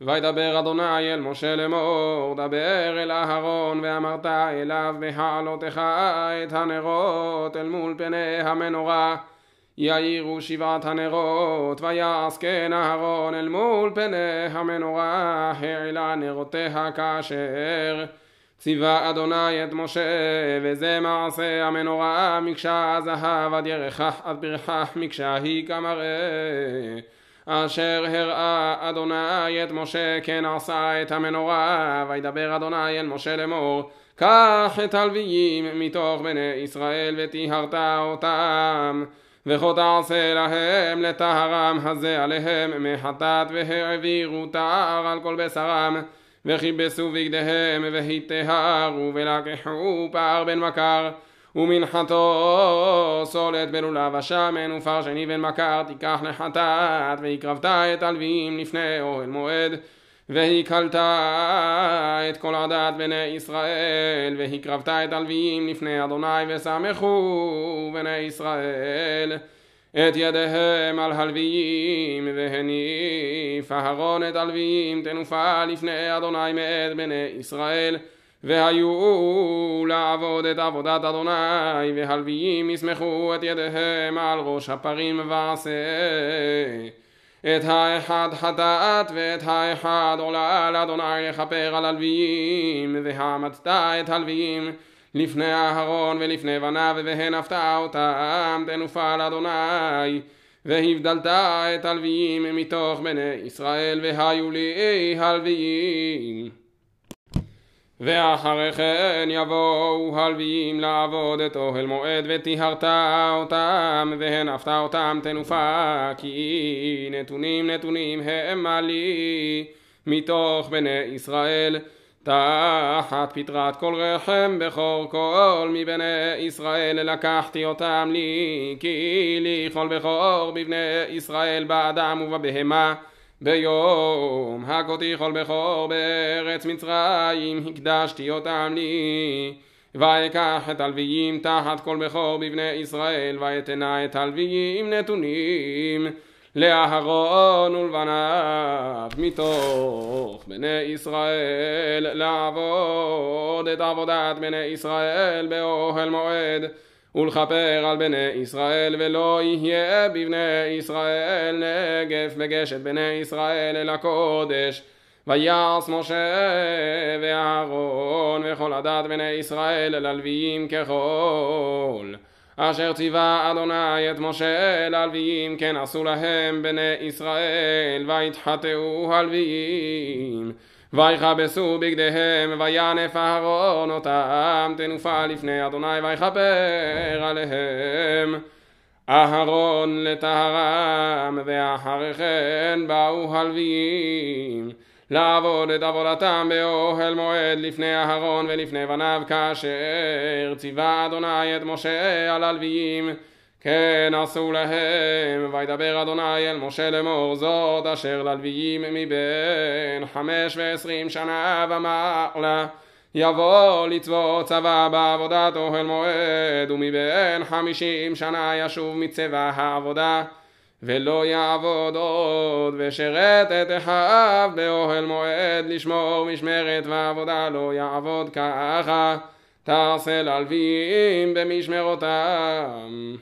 וידבר אדוני אל משה לאמור, דבר אל אהרון ואמרת אליו בהעלותך את הנרות אל מול פני המנורה. יאירו שבעת הנרות, ויעש כן אהרון אל מול פני המנורה, העלה נרותיה כאשר ציווה אדוני את משה, וזה מעשה המנורה, מקשה זהב עד ירחך עד פרחך, מקשה היא כמראה. אשר הראה אדוני את משה כן עשה את המנורה וידבר אדוני אל משה לאמור קח את הלוויים מתוך בני ישראל וטיהרת אותם וכה תעשה להם לטהרם הזה עליהם מחטאת והעבירו טהר על כל בשרם וכיבסו בגדיהם והיטהרו ולקחו פער בן מכר ומנחתו סולת בלולב השמן ופר שני בן מכר תיקח לחטאת והקרבת את הלוויים לפני אוהל מועד והקלת את כל עדת בני ישראל והקרבת את הלוויים לפני אדוני ושמחו בני ישראל. את ידיהם על הלוויים והניף אהרון את הלוויים תנופה לפני אדוני מאת בני ישראל והיו לעבוד את עבודת אדוני והלוויים יסמכו את ידיהם על ראש הפרים ועשה. את האחד חטאת ואת האחד עולה לאדוני לכפר על הלוויים והעמדת את הלוויים לפני אהרון ולפני בניו והנפת אותם תנופה לאדוני והבדלת את הלוויים מתוך בני ישראל והיו לי הלוויים ואחרי כן יבואו הלוויים לעבוד את אוהל מועד וטיהרת אותם והנפת אותם תנופה כי נתונים נתונים המה לי מתוך בני ישראל. תחת פטרת כל רחם בכור כל מבני ישראל לקחתי אותם לי כי לי כל בכור בבני ישראל באדם ובבהמה ביום הכותי כל בכור בארץ מצרים הקדשתי אותם לי. ואקח את הלוויים תחת כל בכור בבני ישראל ואתנה את הלוויים נתונים לאהרון ולבניו מתוך בני ישראל לעבוד את עבודת בני ישראל באוהל מועד ולכפר על בני ישראל ולא יהיה בבני ישראל נגף וגשת בני ישראל אל הקודש. ויעש משה ואהרון וכל הדת בני ישראל אל הלוויים ככל. אשר ציווה אדוני את משה ללוויים כן עשו להם בני ישראל ויתחטאו הלוויים ויכבסו בגדיהם וינף אהרון אותם תנופה לפני אדוני ויכפר עליהם. אהרון לטהרם ואחרי כן באו הלוויים לעבוד את עבודתם באוהל מועד לפני אהרון ולפני בניו כאשר ציווה אדוני את משה על הלוויים כן עשו להם, וידבר אדוני אל משה לאמור זאת אשר ללוויים מבין חמש ועשרים שנה ומעלה. יבוא לצבוא צבא בעבודת אוהל מועד ומבין חמישים שנה ישוב מצבא העבודה. ולא יעבוד עוד ושרת את אחיו באוהל מועד לשמור משמרת ועבודה לא יעבוד ככה. תעשה ללוויים במשמרותם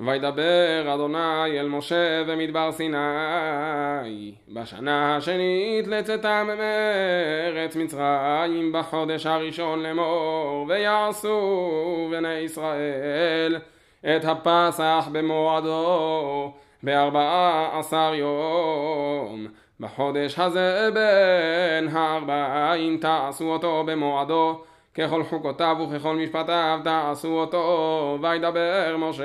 וידבר אדוני אל משה במדבר סיני בשנה השנית לצאתם מארץ מצרים בחודש הראשון לאמור ויעשו בני ישראל את הפסח במועדו בארבעה עשר יום. בחודש הזה בין הארבעים תעשו אותו במועדו ככל חוקותיו וככל משפטיו תעשו אותו וידבר משה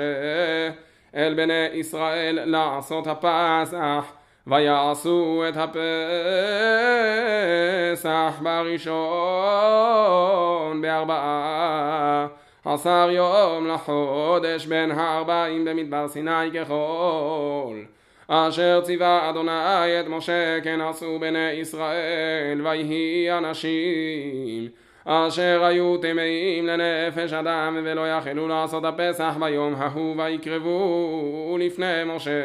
אל בני ישראל לעשות הפסח ויעשו את הפסח בראשון בארבעה עשר יום לחודש בין הארבעים במדבר סיני ככל. אשר ציווה אדוני את משה כן עשו בני ישראל ויהי אנשים אשר היו טמאים לנפש אדם ולא יכלו לעשות הפסח ביום ההוא ויקרבו לפני משה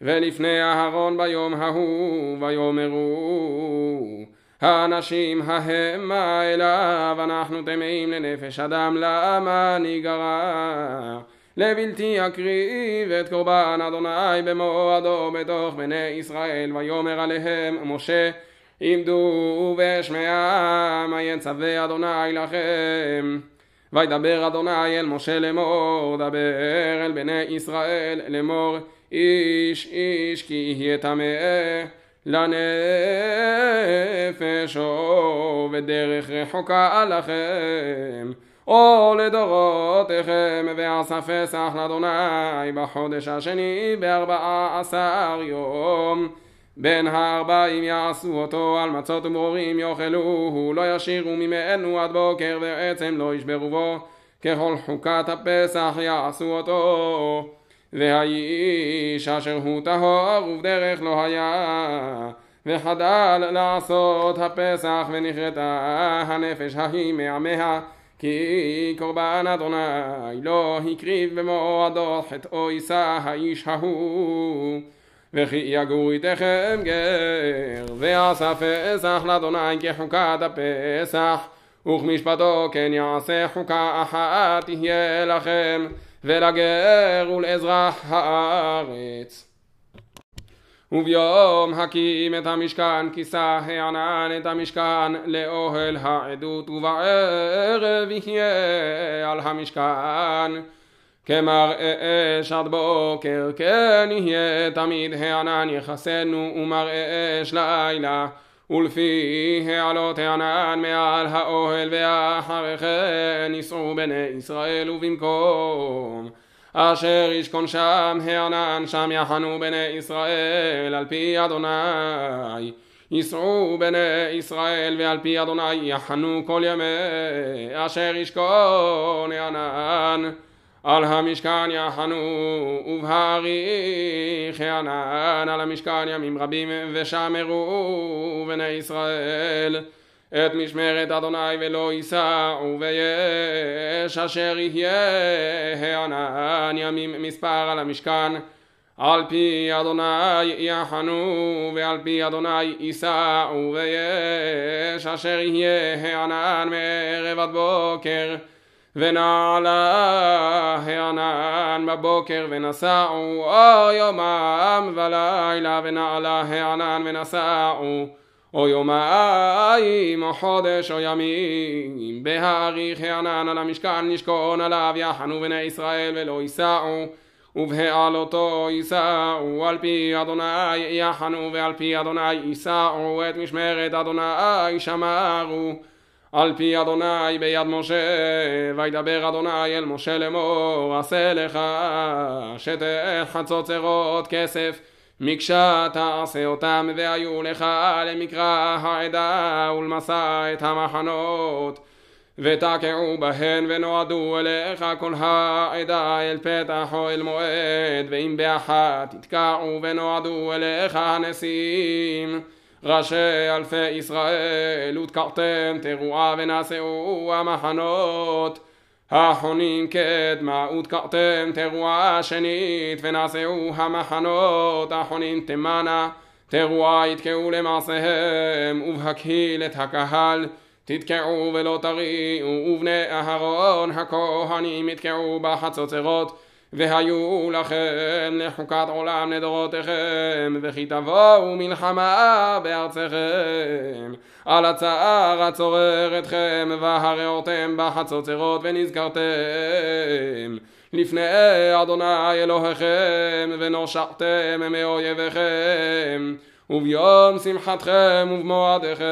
ולפני אהרון ביום ההוא ויאמרו האנשים ההמה אליו אנחנו טמאים לנפש אדם למה ניגרע? לבלתי אקריב את קורבן אדוני במועדו בתוך בני ישראל ויאמר עליהם משה עמדו ואשמעה מה יצווה אדוני לכם? וידבר אדוני אל משה לאמור דבר אל בני ישראל לאמור איש איש כי יהיה טמא לנפש או בדרך רחוקה לכם. או לדורותיכם ועשה פסח לאדוני בחודש השני בארבעה עשר יום בין הארבעים יעשו אותו על מצות ומרורים יאכלוהו לא ישירו ממנו עד בוקר ועצם לא ישברו בו. ככל חוקת הפסח יעשו אותו והאיש אשר הוא טהור ובדרך לא היה וחדל לעשות הפסח ונכרתה הנפש ההיא מעמיה כי קורבן אדוני לא הקריב במועדו חטאו יישא האיש ההוא וכי יגור איתכם גר ועשה פסח לאדוני כחוקת הפסח וכמשפטו כן יעשה חוקה אחת תהיה לכם ולגר ולאזרח הארץ. וביום הקים את המשכן כיסה הענן את המשכן לאוהל העדות ובערב יהיה על המשכן כמראה אש עד בוקר כן יהיה תמיד הענן יחסנו ומראה אש לילה. ולפי העלות הענן מעל האוהל ואחרי כן ייסעו בני ישראל ובמקום. אשר ישכון שם הענן שם יחנו בני ישראל על פי אדוני. ייסעו בני ישראל ועל פי אדוני יחנו כל ימי. אשר ישכון הענן על המשכן יחנו ובהאריך הענן על המשכן ימים רבים ושמרו בני ישראל את משמרת אדוני ולא יישאו ויש אשר יהיה הענן ימים מספר על המשכן. על פי אדוני יחנו ועל פי אדוני יישאו ויש אשר יהיה הענן מערב עד בוקר ונעלה הענן בבוקר ונסעו או יומם ולילה ונעלה הענן ונסעו או יומיים או חודש או ימים. בהאריך הענן על המשכן נשכון עליו יחנו בני ישראל ולא יישאו ובהעלותו יישאו. על פי אדוני יחנו ועל פי אדוני יישאו. את משמרת אדוני שמרו על פי אדוני ביד משה וידבר אדוני אל משה לאמור עשה לך שטח חצוצרות כסף מקשה תעשה אותם והיו לך למקרא העדה ולמסע את המחנות ותקעו בהן ונועדו אליך כל העדה אל פתח או אל מועד ואם באחת תתקעו ונועדו אליך הנשיאים ראשי אלפי ישראל ותקעתם תרועה ונשאו המחנות החונים קדמה ותקעתם תרועה שנית ונשאו המחנות החונים תמנה תרועה יתקעו למעשיהם ובהקהיל את הקהל תתקעו ולא תריעו ובני אהרון הכהנים יתקעו בחצוצרות והיו לכם לחוקת עולם לדורותיכם וכי תבואו מלחמה בארצכם. על הצער הצורר אתכם והרעותם בחצוצרות ונזכרתם. לפני אדוני אלוהיכם ונושעתם מאויביכם. וביום שמחתכם ובמועדיכם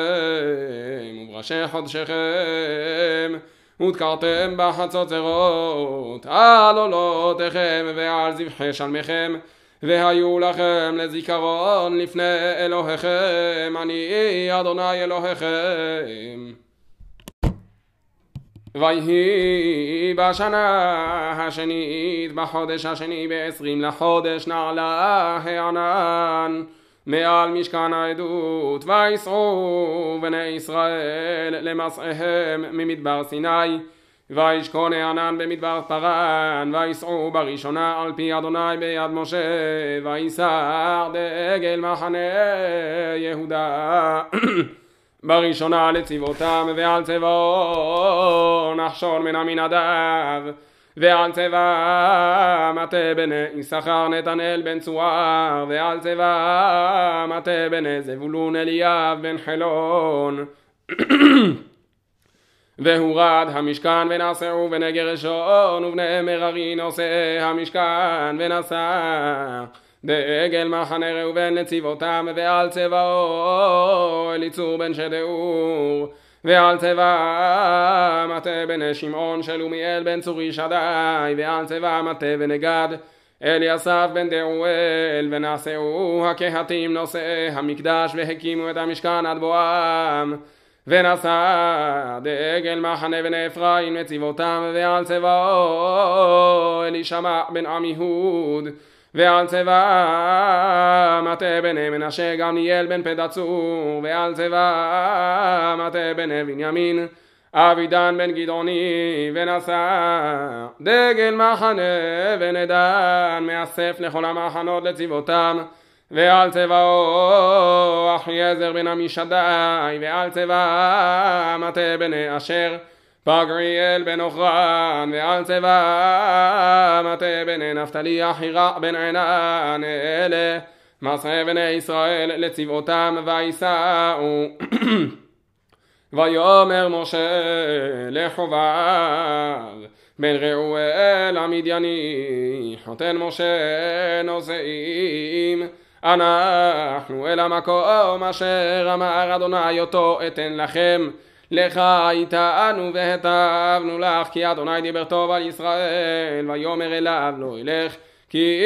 ובראשי חודשיכם ותקרתם בחצוצרות על עולותיכם ועל זבחי שלמיכם והיו לכם לזיכרון לפני אלוהיכם אני אדוני אלוהיכם. ויהי בשנה השנית בחודש השני בעשרים לחודש נעלה הענן מעל משכן העדות ויסעו בני ישראל למסעיהם ממדבר סיני וישכון הענן במדבר פרן, ויסעו בראשונה על פי אדוני ביד משה, ויסר דגל מחנה יהודה. בראשונה לצבאותם ועל צבאו נחשון מן המנהדב ועל צבא מטה בני יששכר נתנאל בן צואר ועל צבא מטה בני זבולון אליאב בן חילון. והורד המשכן ונשאו בני גרשון ובני מררי נושא המשכן ונשא. דגל מחנה ראובן לצבאותם ועל צבאו אליצור בן שדאור ועל צבא מטה בני שמעון שלומיאל בן צורי שדי ועל צבא מטה בני גד אליסף בן דאואל ונשאו הקהתים נושאי המקדש והקימו את המשכן עד בואם. ונשא דגל מחנה בני אפרים לצבאותם ועל צבאו אלישמע בן עמיהוד ועל צבא מטה בני מנשה גמליאל בן פדצור ועל צבא מטה בני בנימין אבידן בן גדעוני ונשא דגל מחנה ונדן מאסף לכל המחנות לצבאותם ועל צבאו אחיעזר בן עמישדי ועל צבא מטה בני אשר פגריאל בן אוכרן ועל צבא מטה בני נפתלי אחירה בן עינן אלה מסעי בני ישראל לצבאותם ויסעו ויאמר משה לחובב בן ראואל המדייני חותן משה נושאים אנחנו אל המקום אשר אמר אדוני אותו אתן לכם לך איתנו והטבנו לך כי אדוני דיבר טוב על ישראל ויאמר אליו לא ילך כי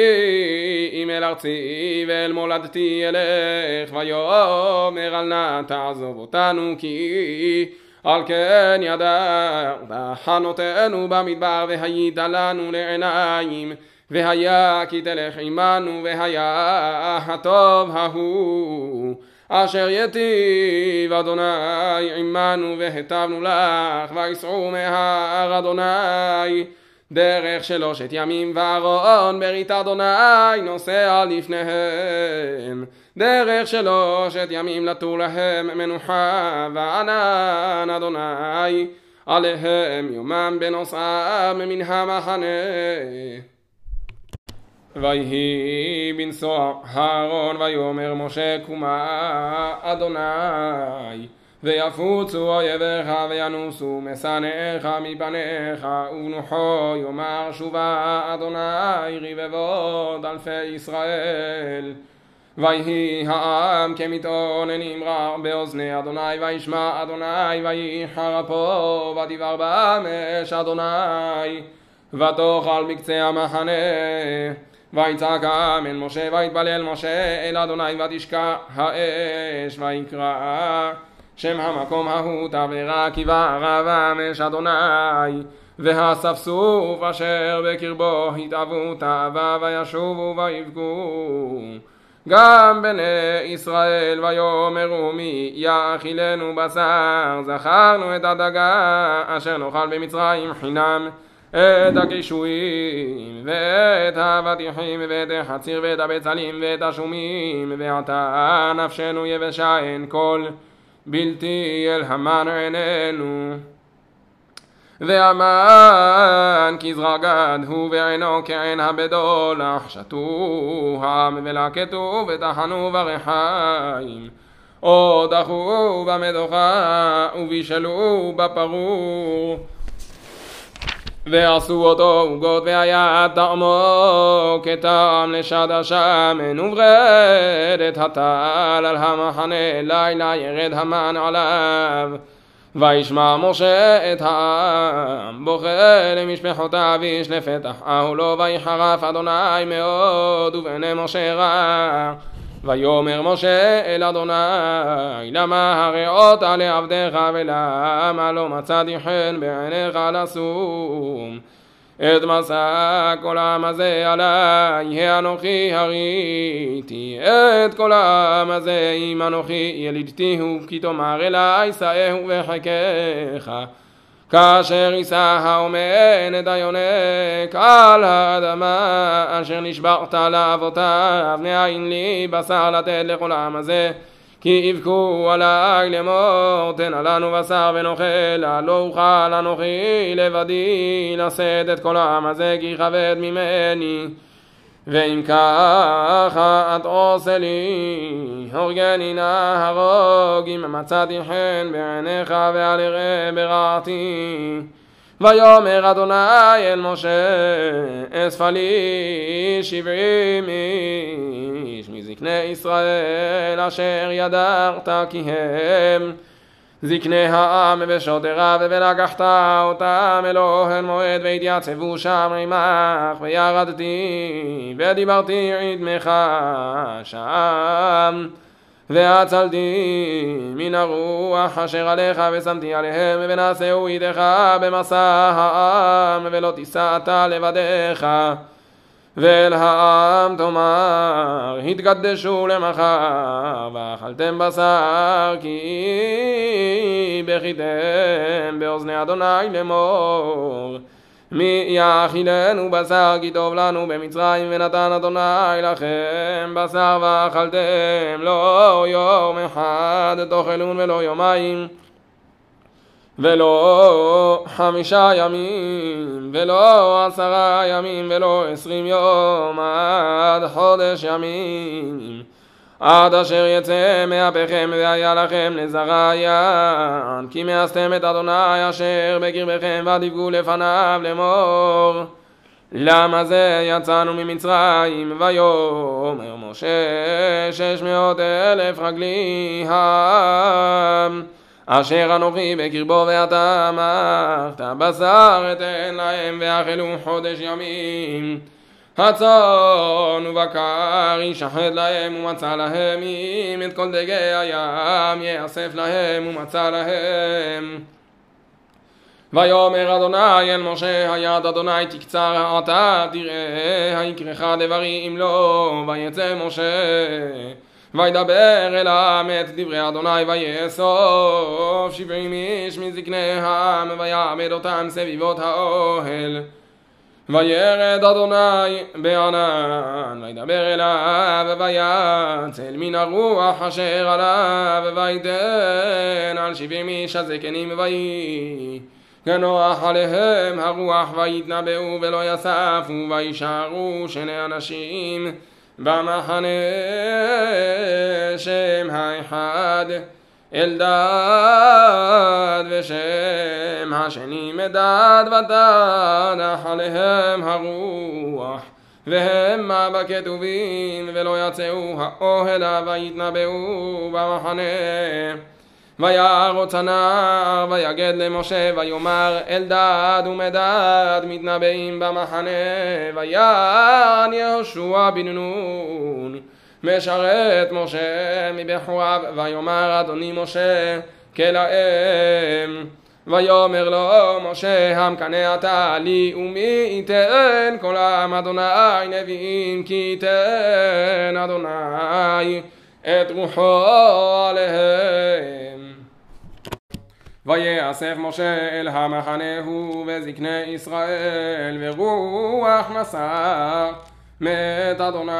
אם אל ארצי ואל מולדתי אלך ויאמר אל נא תעזוב אותנו כי על כן ידעת חנותנו במדבר והיית לנו לעיניים והיה כי תלך עמנו והיה הטוב ההוא אשר יטיב אדוני עמנו והטבנו לך ויסעו מהר אדוני. דרך שלושת ימים וארון ברית אדוני נוסע לפניהם. דרך שלושת ימים לתור להם מנוחה וענן אדוני. עליהם יומם בנוסעם מן המחנה ויהי בנסוע אהרון ויאמר משה קומה אדוני ויפוצו אויביך וינוסו משנאיך מפניך ובנוחו יאמר שובה אדוני רבבות אלפי ישראל. ויהי העם כמתאוננים רע באוזני אדוני וישמע אדוני ויהי חרפו ודבר באמש אדוני ותאכל מקצה המחנה ויצעק העם אל משה ויתפלל משה אל אדוני ותשקע האש ויקרא שם המקום ההוא תבערה כי בערה אמש אדוני. והספסוף אשר בקרבו התאוו תאווה וישובו ויבכו גם בני ישראל ויאמרו מי יאכילנו בשר? זכרנו את הדגה אשר נאכל במצרים חינם את הקישואים ואת האבטיחים ואת החציר ואת הבצלים ואת השומים ועתה נפשנו יבשה אין כל בלתי אל המן עינינו. והמן כזרע גד הוא בעינו כעין הבדולח שתו העם ולקטו וטחנו ברחיים או דחו במדוכה ובישלו בפרור ועשו אותו עוגות והיה טעמו כטעם לשד השמן וברדת הטל על המחנה לילה ירד המן עליו. וישמע משה את העם בוכה למשפחותיו איש לפתח אהולו ויחרף אדוני מאוד ובעיני משה רע ויאמר משה אל אדוני למה הרעות לעבדיך ולמה לא מצאתי חן בעיניך לשום? את מסע כל העם הזה עלי האנוכי הריתי. את כל העם הזה אם אנוכי ילידתיהו כי תאמר אלי שאהו וחכך כאשר יישא האומן את היונק על האדמה אשר נשברת לאבותיו מאין לי בשר לתת לכל העם הזה כי יבכו עלי לאמור תנה לנו בשר ונאכל לא אוכל אנוכי לבדי לשאת את כל העם הזה כי כבד ממני ואם ככה את עושה לי, הורגני נא הרוג אם מצאתי חן בעיניך ואל יראה ברעתי. ויאמר אדוני אל משה, אספה לי שבעים איש מזקני ישראל אשר ידרת כי הם זקני העם ושוטריו ולקחת אותם אל אוהל מועד והתייצבו שם עמך וירדתי ודיברתי עדמך שם. והצלתי מן הרוח אשר עליך ושמתי עליהם ונעשהו איתך במסע העם ולא תישא אתה לבדיך ואל העם תאמר התקדשו למחר ואכלתם בשר כי בכיתם באוזני אדוני לאמור. מי יאכילנו בשר כי טוב לנו במצרים ונתן אדוני לכם בשר ואכלתם לא יום אחד תאכלון ולא יומיים ולא חמישה ימים, ולא עשרה ימים, ולא עשרים יום, עד חודש ימים. עד אשר יצא מאפיכם והיה לכם לזרעיין, כי מאסתם את אדוני אשר בקרבכם ותבכו לפניו לאמור. למה זה יצאנו ממצרים ויאמר משה שש מאות אלף רגלי העם אשר אנוכי בקרבו ואתה אמרת בשר אתן להם ואכלו חודש ימים. הצאן ובקר ישחט להם ומצא להם אם את כל דגי הים יאסף להם ומצא להם. ויאמר אדוני אל משה היד אדוני תקצר אתה תראה היקרך דברים לא ויצא משה וידבר אל העם את דברי אדוני ויאסוף שבעים איש מזקני העם ויעמד אותם סביבות האוהל. וירד אדוני בענן וידבר אליו ויצל מן הרוח אשר עליו ויתן על שבעים איש הזקנים ויהי כנוח עליהם הרוח ויתנבאו ולא יספו וישארו שני אנשים במחנה שם האחד אלדד ושם השני מדד ותנח עליהם הרוח והמה בכתובים ולא יצאו האוהלה ויתנבאו במחנה וירוץ הנער ויגד למשה ויאמר אלדד ומדד מתנבאים במחנה ויען יהושע בן נון משרת משה מבחוריו ויאמר אדוני משה כלאם. ויאמר לו משה המקנא אתה לי ומי ייתן כל העם אדוני נביאים כי ייתן אדוני את רוחו עליהם ויאסף משה אל המחנה הוא וזקני ישראל ורוח מסר מת אדוני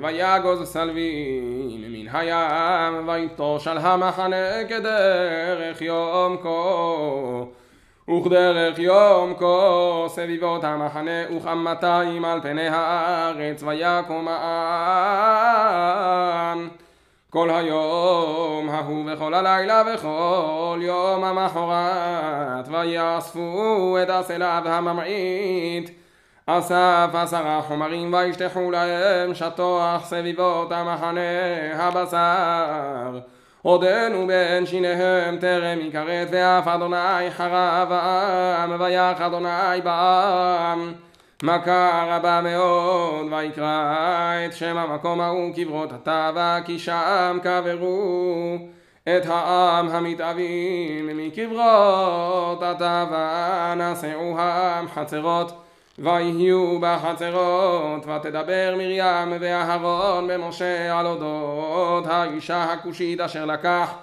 ויגוז סלווים מן הים ויטוש על המחנה כדרך יום כה וכדרך יום כה סביבות המחנה וכמאתיים על פני הארץ ויקום העם כל היום ההוא וכל הלילה וכל יום המחרת ויאספו את הסלע והממעיט אסף עשרה חומרים וישטחו להם שטוח סביבות המחנה הבשר. עודנו בין שיניהם טרם יכרת ואף אדוני חרב העם ויח אדוני בעם מכה רבה מאוד ויקרא את שם המקום ההוא קברות הטבע כי שם קברו את העם המתאבים. מקברות הטבע נשאו העם חצרות ויהיו בחצרות ותדבר מרים ואהרון במשה על אודות האישה הכושית אשר לקח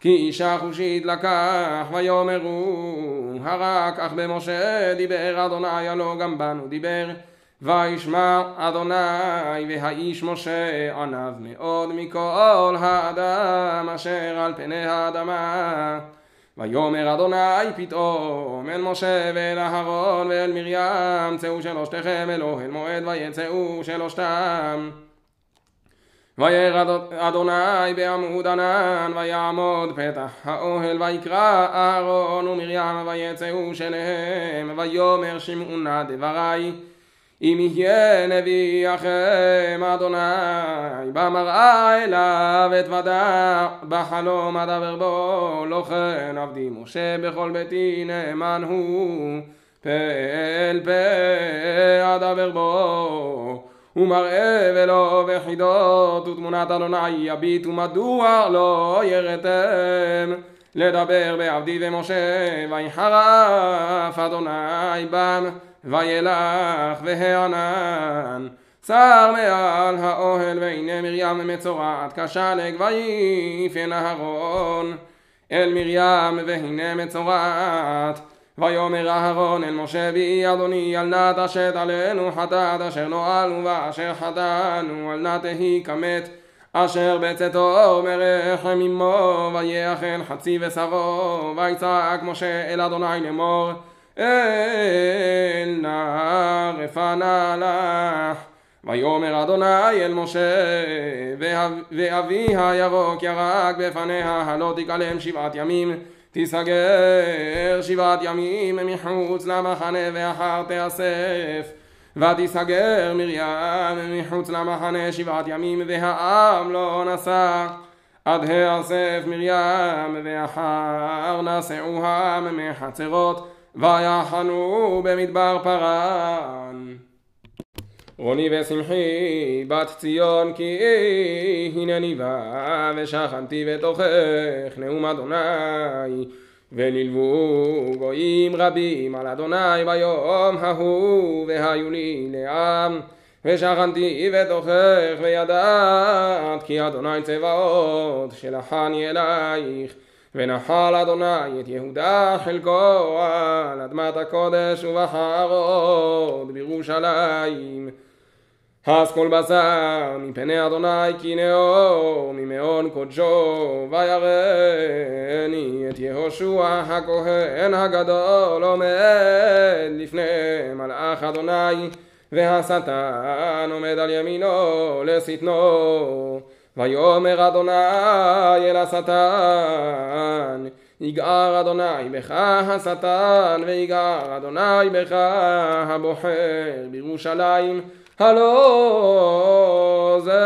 כי אישה חושית לקח ויאמרו הרק אך במשה דיבר אדוני הלא גם בנו דיבר. וישמע אדוני והאיש משה ענב מאוד מכל האדם אשר על פני האדמה. ויאמר אדוני פתאום אל משה ואל אהרון ואל מרים צאו שלושתכם אל מועד ויצאו שלושתם וירד אדוני בעמוד ענן ויעמוד פתח האוהל ויקרא אהרון ומרים ויצאו שניהם ויאמר שמעו נא דברי אם יהיה נביא אחם אדוני במראה אליו אתוודע בחלום אדבר בו לא כן עבדי משה בכל ביתי נאמן הוא פה אל פה אדבר בו ומראה ולא וחידות ותמונת אדוני יביט ומדוע לא ירתם. לדבר בעבדי ומשה ויחרף אדוני בם וילך והענן. שר מעל האוהל והנה מרים מצורעת כשלג ויפן אהרון. אל מרים והנה מצורעת ויאמר אהרון אל משה בי אדוני אל נא תשת עלינו חטאת אשר נועלנו ואשר חטאנו אל נא תהי כמת אשר בצאתו מרחם עמו ויאכל חצי ושרו ויצעק משה אל אדוני לאמור אל נא רפנה לך. ויאמר אדוני אל משה ואבי הירוק ירק בפניה הלא תכלם שבעת ימים תיסגר שבעת ימים מחוץ למחנה ואחר תאסף ותיסגר מרים מחוץ למחנה שבעת ימים והעם לא נסע עד האסף מרים ואחר נסעוהם מחצרות ויחנו במדבר פרן. רוני ושמחי בת ציון כי הנני בא ושכנתי בתוכך נאום אדוני ונלוו גויים רבים על אדוני ביום ההוא והיו לי לעם ושכנתי בתוכך וידעת כי אדוני צבאות שלחני אלייך ונחל אדוני את יהודה חלקו על אדמת הקודש ובחר עוד בירושלים. אז כל בשר מפני אדוני כי נאור ממעון קודשו ויראני את יהושע הכהן הגדול עומד לפני מלאך אדוני והשטן עומד על ימינו לשטנו. ויאמר אדוני אל השטן יגער אדוני בך השטן ויגער אדוני בך הבוחר בירושלים הלא זה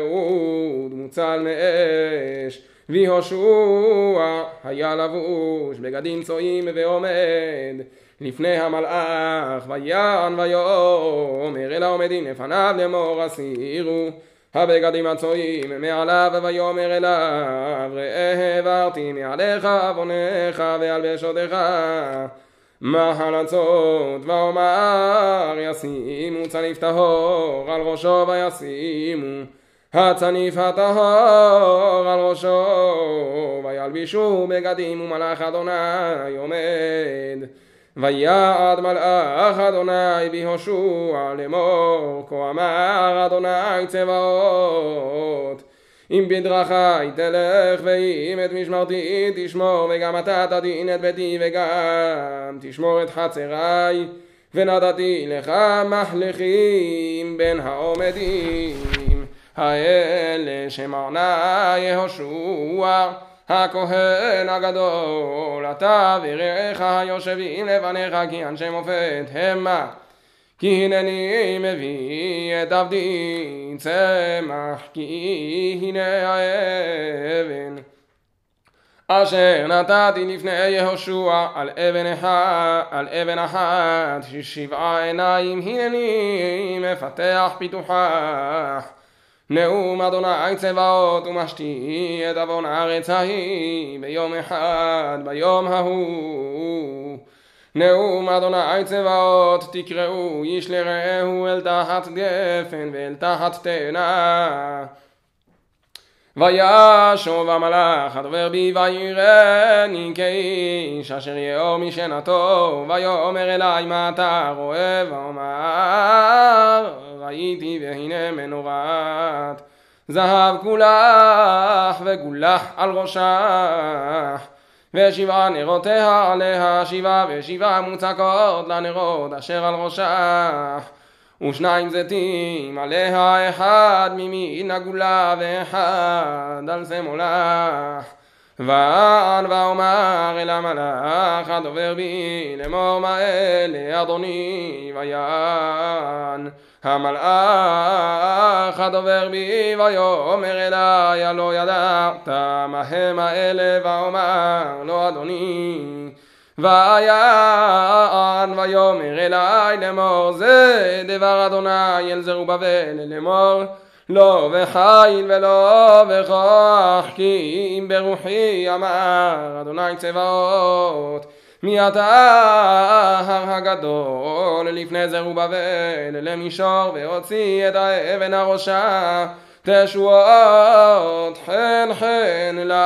אוד מוצל מאש ויהושע היה לבוש בגדים צועים ועומד לפני המלאך ויען ויאמר אל העומדים לפניו לאמור הסירו הבגדים הצועים מעליו ויאמר אליו ראה העברתי מעליך עווניך והלבשותיך מחלצות ואומר ישימו צניף טהור על ראשו וישימו. הצניף הטהור על ראשו וילבישו בגדים ומלאך אדוני עומד. ויעד מלאך אדוני בהושע לאמור כה אמר אדוני צבאות אם בדרכי תלך ואם את משמרתי תשמור וגם אתה תדין את ביתי וגם תשמור את חצרי ונתתי לך מחלכים בין העומדים האלה שמרנה יהושע הכהן הגדול, אתה ורעך היושבים לבניך כי אנשי מופת המה. כי הנני מביא את עבדי צמח, כי הנה האבן. אשר נתתי לפני יהושע על אבן אחת, על אבן אחת, ששבעה עיניים הנני מפתח פיתוחה. נאום אדוני צבאות ומשתי את עוון הארץ ההיא ביום אחד ביום ההוא נאום אדוני צבאות תקראו איש לרעהו אל תחת גפן ואל תחת תאנה. וישוב המלאך הדובר בי ויראני כאיש אשר יאור משנתו. ויאמר אלי מה אתה רואה? ואומר ראיתי והנה מנורת. זהב כולך וגולח על ראשך ושבעה נרותיה עליה שבעה ושבעה מוצקות לנרות אשר על ראשך ושניים זיתים עליה אחד ממין הגולה ואחד על שמאלך ואן ואומר אל המלאך הדובר בי לאמור מה אלה אדוני ויען המלאך הדובר בי ויאמר אלי הלא ידעת מה הם האלה ואומר לא אדוני ויען ויאמר אלי לאמור זה דבר אדוני אל זרובבל לאמור לא בחיל ולא בכוח כי אם ברוחי אמר אדוני צבאות מי אתה? ההר הגדול לפני זרובבל למישור והוציא את האבן הראשה. תשועות חן חן לאט